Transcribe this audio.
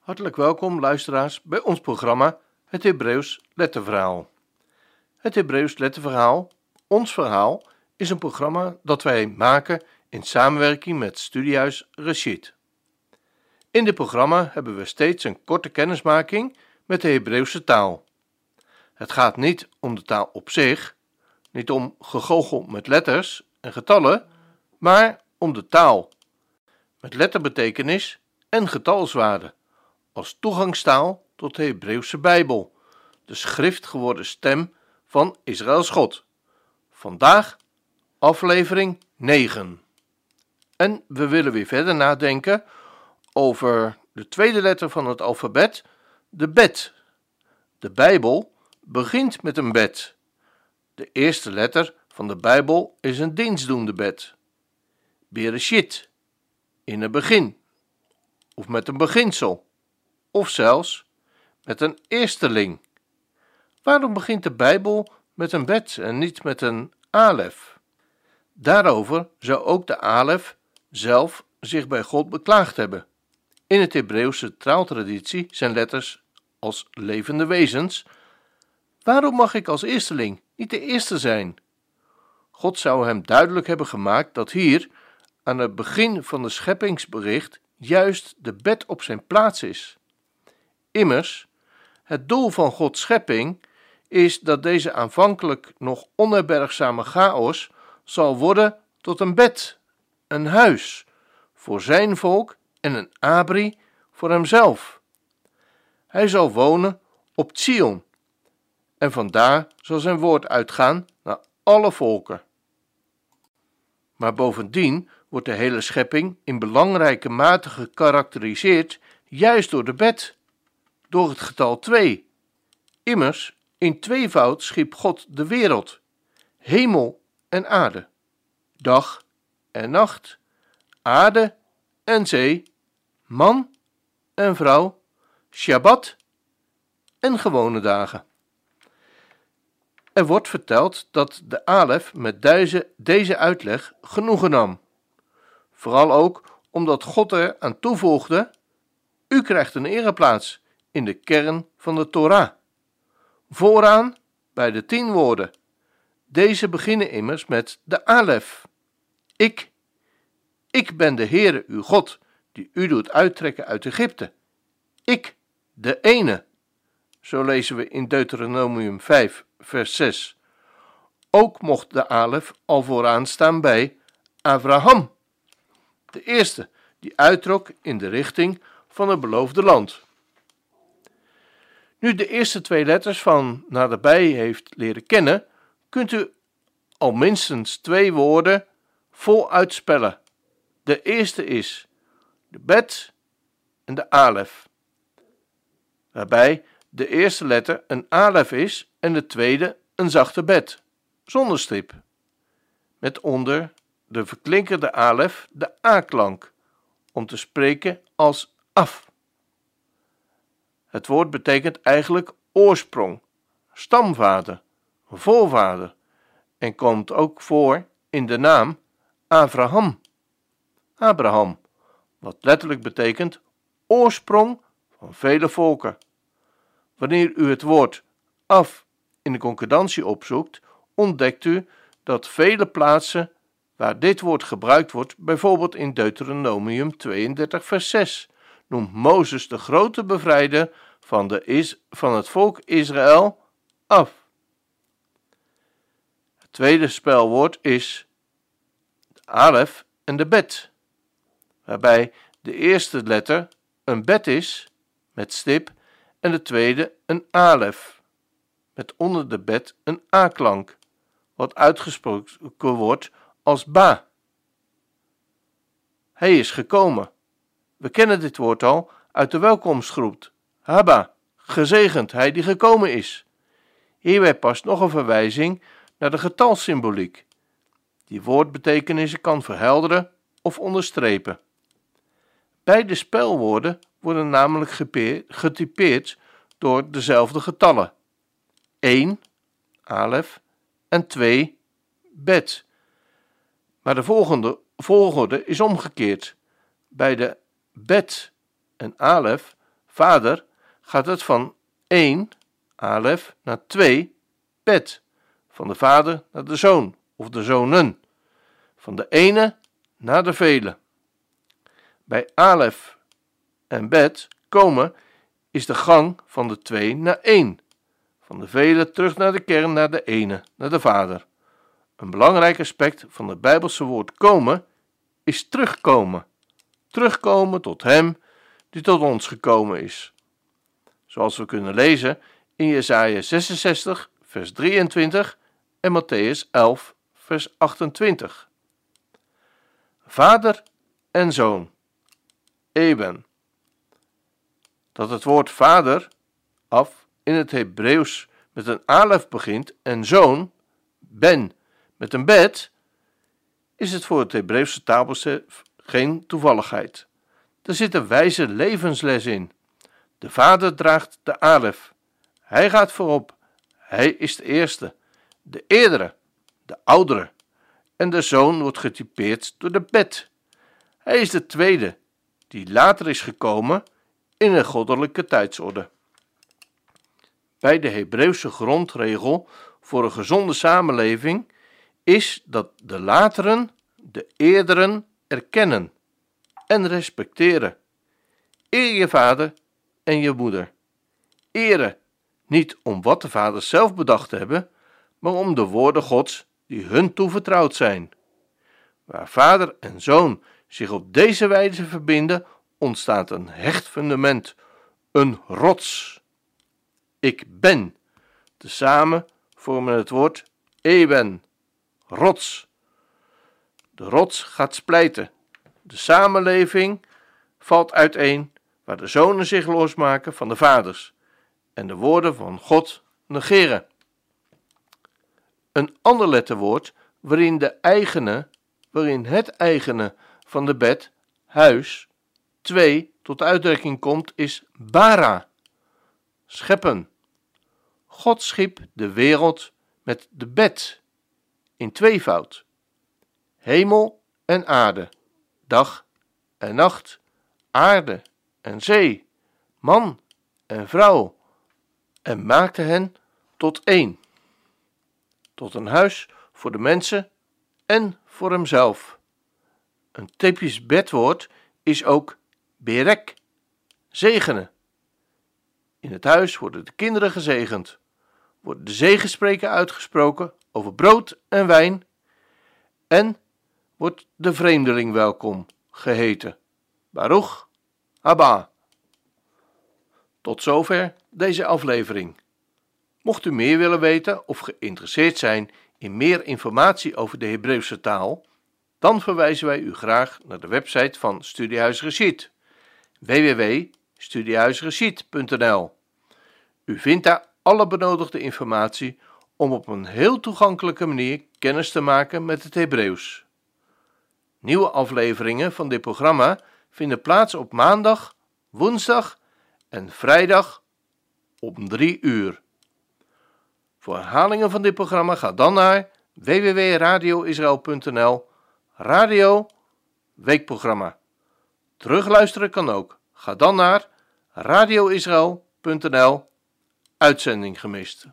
Hartelijk welkom, luisteraars, bij ons programma Het Hebreeuws Letterverhaal. Het Hebreeuws Letterverhaal, ons verhaal, is een programma dat wij maken in samenwerking met Studiehuis Rashid. In dit programma hebben we steeds een korte kennismaking met de Hebreeuwse taal. Het gaat niet om de taal op zich, niet om gegoochel met letters en getallen, maar om de taal met letterbetekenis en getalswaarde als toegangstaal tot de Hebreeuwse Bijbel, de schrift geworden stem van Israëls God. Vandaag aflevering 9. En we willen weer verder nadenken over de tweede letter van het alfabet, de bet. De Bijbel begint met een bet. De eerste letter van de Bijbel is een dienstdoende bet. Bereshit, in het begin, of met een beginsel of zelfs met een eersteling. Waarom begint de Bijbel met een bet en niet met een alef? Daarover zou ook de alef zelf zich bij God beklaagd hebben. In het Hebreeuwse taaltraditie zijn letters als levende wezens. Waarom mag ik als eersteling niet de eerste zijn? God zou hem duidelijk hebben gemaakt dat hier, aan het begin van de scheppingsbericht, juist de bed op zijn plaats is. Immers, het doel van Gods schepping is dat deze aanvankelijk nog onherbergzame chaos zal worden tot een bed, een huis voor zijn volk en een abri voor hemzelf. Hij zal wonen op Zion en vandaar zal zijn woord uitgaan naar alle volken. Maar bovendien wordt de hele schepping in belangrijke mate gekarakteriseerd juist door de bed door het getal 2. Immers, in tweevoud schiep God de wereld, hemel en aarde, dag en nacht, aarde en zee, man en vrouw, Shabbat en gewone dagen. Er wordt verteld dat de Alef met deze, deze uitleg genoegen nam. Vooral ook omdat God er aan toevoegde: U krijgt een ereplaats in de kern van de Torah. Vooraan bij de tien woorden. Deze beginnen immers met de Alef. Ik, ik ben de Heere uw God, die u doet uittrekken uit Egypte. Ik, de ene. Zo lezen we in Deuteronomium 5, vers 6. Ook mocht de Alef al vooraan staan bij Abraham, de eerste die uittrok in de richting van het beloofde land. Nu de eerste twee letters van naderbij heeft leren kennen, kunt u al minstens twee woorden vol uitspellen. De eerste is de bet en de alef. Waarbij de eerste letter een alef is en de tweede een zachte bet, zonder stip. Met onder de verklinkerde alef de a-klank, om te spreken als af. Het woord betekent eigenlijk oorsprong, stamvader, voorvader en komt ook voor in de naam Abraham. Abraham, wat letterlijk betekent oorsprong van vele volken. Wanneer u het woord af in de concordantie opzoekt, ontdekt u dat vele plaatsen waar dit woord gebruikt wordt, bijvoorbeeld in Deuteronomium 32, vers 6, noemt Mozes de grote bevrijder van, de is, van het volk Israël af. Het tweede spelwoord is de alef en de bet, waarbij de eerste letter een bet is met stip en de tweede een alef met onder de bet een a-klank, wat uitgesproken wordt als ba. Hij is gekomen. We kennen dit woord al uit de welkomstgroep. Haba, gezegend hij die gekomen is. Hierbij past nog een verwijzing naar de getalsymboliek, die woordbetekenissen kan verhelderen of onderstrepen. Beide spelwoorden worden namelijk getypeerd door dezelfde getallen: 1, alef, en 2, bet. Maar de volgende volgorde is omgekeerd. Bij de bet en alef vader gaat het van 1, alef, naar 2, bet. Van de vader naar de zoon of de zonen. Van de ene naar de vele. Bij alef en bet komen is de gang van de 2 naar 1. Van de vele terug naar de kern naar de ene, naar de vader. Een belangrijk aspect van het Bijbelse woord komen is terugkomen. Terugkomen tot Hem die tot ons gekomen is. Zoals we kunnen lezen in Jesaja 66, vers 23 en Matthäus 11, vers 28. Vader en zoon. Eben. Dat het woord vader af in het Hebreeuws met een alef begint en zoon, ben, met een bet, is het voor het Hebreeuwse taalbesef geen toevalligheid. Er zit een wijze levensles in. De vader draagt de alef. Hij gaat voorop. Hij is de eerste, de eerdere, de oudere. En de zoon wordt getypeerd door de bet. Hij is de tweede, die later is gekomen in een goddelijke tijdsorde. Bij de Hebreeuwse grondregel voor een gezonde samenleving is dat de lateren de eerderen erkennen en respecteren. Eer je vader en je moeder. Eren niet om wat de vaders zelf bedacht hebben, maar om de woorden Gods die hun toevertrouwd zijn. Waar vader en zoon zich op deze wijze verbinden, ontstaat een hecht fundament, een rots. Ik ben. Tezamen vormen het woord eben, rots. De rots gaat splijten. De samenleving valt uiteen waar de zonen zich losmaken van de vaders en de woorden van God negeren. Een ander letterwoord waarin de eigene, waarin het eigene van de bed, huis, twee tot uitdrukking komt, is bara, scheppen. God schiep de wereld met de bed in tweevoud. Hemel en aarde, dag en nacht, aarde en zee, man en vrouw, en maakte hen tot één, tot een huis voor de mensen en voor hemzelf. Een typisch bedwoord is ook berek, zegenen. In het huis worden de kinderen gezegend, worden de zegenspreken uitgesproken over brood en wijn en wordt de vreemdeling welkom geheten. Baruch Abba. Tot zover deze aflevering. Mocht u meer willen weten of geïnteresseerd zijn in meer informatie over de Hebreeuwse taal, dan verwijzen wij u graag naar de website van Studiehuis Rashid www.studiehuisrashid.nl. U vindt daar alle benodigde informatie om op een heel toegankelijke manier kennis te maken met het Hebreeuws. Nieuwe afleveringen van dit programma vinden plaats op maandag, woensdag en vrijdag om 3 uur. Voor herhalingen van dit programma ga dan naar www.radioisrael.nl Radio Weekprogramma. Terugluisteren kan ook. Ga dan naar radioisrael.nl Uitzending gemist.